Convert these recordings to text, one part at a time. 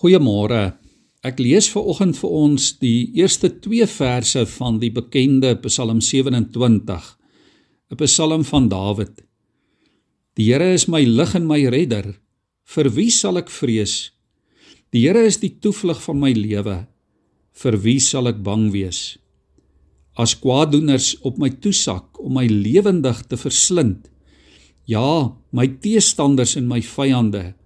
Goeiemôre. Ek lees ver oggend vir ons die eerste 2 verse van die bekende Psalm 27, 'n Psalm van Dawid. Die Here is my lig en my redder. Vir wie sal ek vrees? Die Here is die toevlug van my lewe. Vir wie sal ek bang wees? As kwaaddoeners op my toesak om my lewendig te verslind, ja, my teestanders en my vyande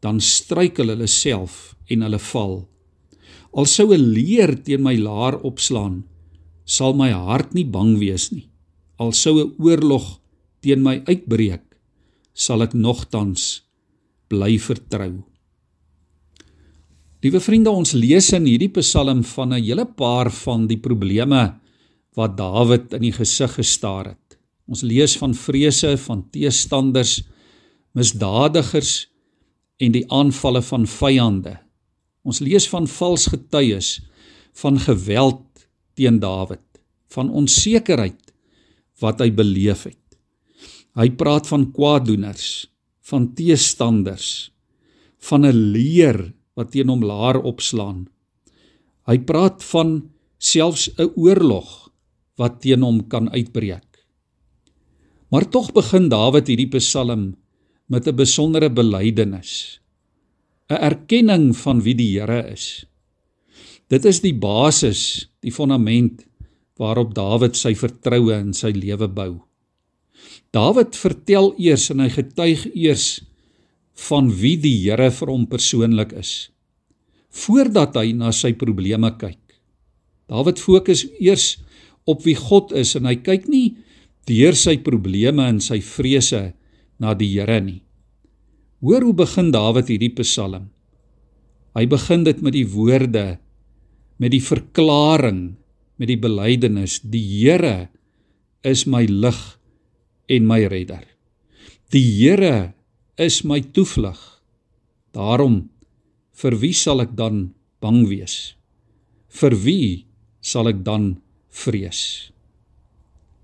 dan struikel hulle self en hulle val. Al sou 'n leer teen my laar opslaan, sal my hart nie bang wees nie. Al sou 'n oorlog teen my uitbreek, sal ek nogtans bly vertrou. Liewe vriende, ons lees in hierdie Psalm van 'n hele paar van die probleme wat Dawid in die gesig gestaar het. Ons lees van vrese van teestanders, misdadigers en die aanvalle van vyande. Ons lees van vals getuies, van geweld teen Dawid, van onsekerheid wat hy beleef het. Hy praat van kwaaddoeners, van teestanders, van 'n leer wat teen hom laar opslaan. Hy praat van selfs 'n oorlog wat teen hom kan uitbreek. Maar tog begin Dawid hierdie Psalm met 'n besondere belydenis. 'n Erkenning van wie die Here is. Dit is die basis, die fondament waarop Dawid sy vertroue in sy lewe bou. Dawid vertel eers en hy getuig eers van wie die Here vir hom persoonlik is voordat hy na sy probleme kyk. Dawid fokus eers op wie God is en hy kyk nie deur sy probleme en sy vrese na die Here nie. Hoor hoe begin Dawid hierdie Psalm. Hy begin dit met die woorde met die verklaring, met die belydenis: Die Here is my lig en my redder. Die Here is my toevlug. Daarom vir wie sal ek dan bang wees? Vir wie sal ek dan vrees?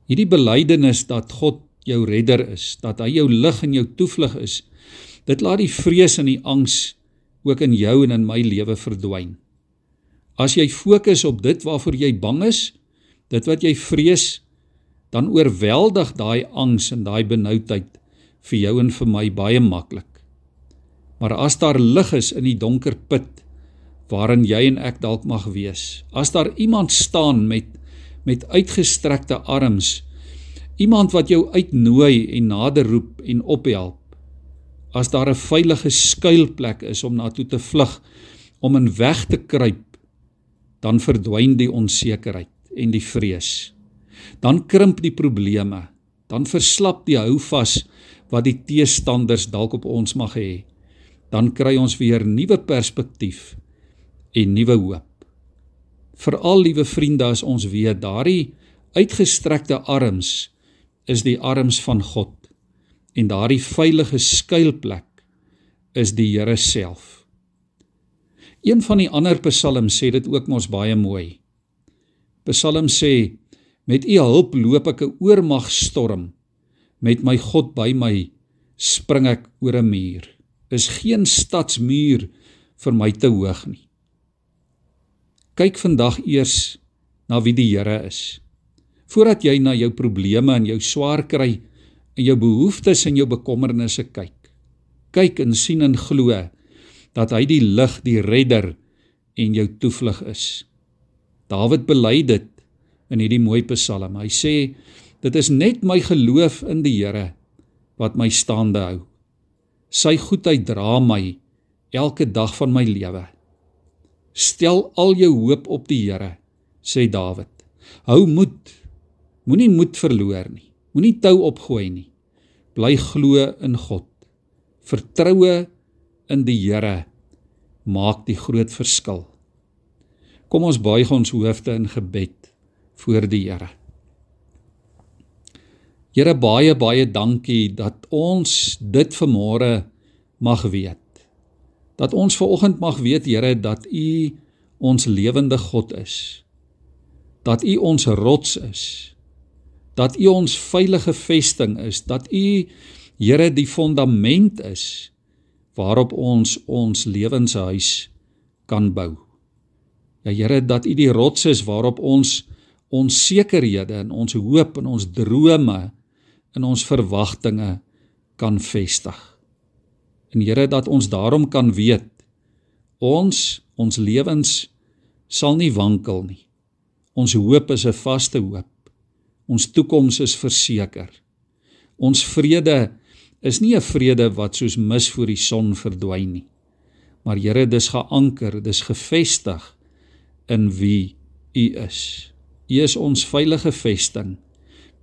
Hierdie belydenis dat God jou redder is, dat hy jou lig en jou toevlug is. Dit laat die vrees en die angs ook in jou en in my lewe verdwyn. As jy fokus op dit waarvoor jy bang is, dit wat jy vrees, dan oorweldig daai angs en daai benoudheid vir jou en vir my baie maklik. Maar as daar lig is in die donker put waarin jy en ek dalk mag wees, as daar iemand staan met met uitgestrekte arms Iemand wat jou uitnooi en nader roep en ophelp. As daar 'n veilige skuilplek is om na toe te vlug, om in weg te kruip, dan verdwyn die onsekerheid en die vrees. Dan krimp die probleme, dan verslap die houvas wat die teestanders dalk op ons mag hê. Dan kry ons weer nuwe perspektief en nuwe hoop. Veral liewe vriende, as ons weet daardie uitgestrekte arms is die arms van God en daardie veilige skuilplek is die Here self. Een van die ander psalms sê dit ook mos baie mooi. Psalm sê met u hulp loop ek 'n oormagstorm met my God by my spring ek oor 'n muur. Is geen stadsmuur vir my te hoog nie. Kyk vandag eers na wie die Here is voordat jy na jou probleme en jou swaar kry en jou behoeftes en jou bekommernisse kyk. Kyk en sien en glo dat hy die lig, die redder en jou toevlug is. Dawid bely dit in hierdie mooi Psalm. Hy sê dit is net my geloof in die Here wat my staande hou. Sy goedheid dra my elke dag van my lewe. Stel al jou hoop op die Here, sê Dawid. Hou moed Moenie moed verloor nie. Moenie tou opgooi nie. Bly glo in God. Vertroue in die Here maak die groot verskil. Kom ons buig ons hoofde in gebed voor die Here. Here baie baie dankie dat ons dit vanmôre mag weet. Dat ons ver oggend mag weet Here dat U ons lewende God is. Dat U ons rots is dat U ons veilige vesting is, dat U Here die fondament is waarop ons ons lewenshuis kan bou. Ja Here, dat U die rots is waarop ons ons sekerhede en ons hoop en ons drome en ons verwagtinge kan vestig. En Here dat ons daarom kan weet ons ons lewens sal nie wankel nie. Ons hoop is 'n vaste hoop. Ons toekoms is verseker. Ons vrede is nie 'n vrede wat soos mis voor die son verdwyn nie. Maar Here, dis geanker, dis gefestig in wie U is. U is ons veilige vesting.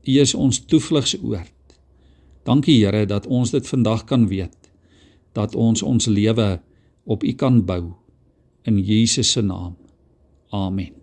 U is ons toevlugsoord. Dankie Here dat ons dit vandag kan weet dat ons ons lewe op U kan bou in Jesus se naam. Amen.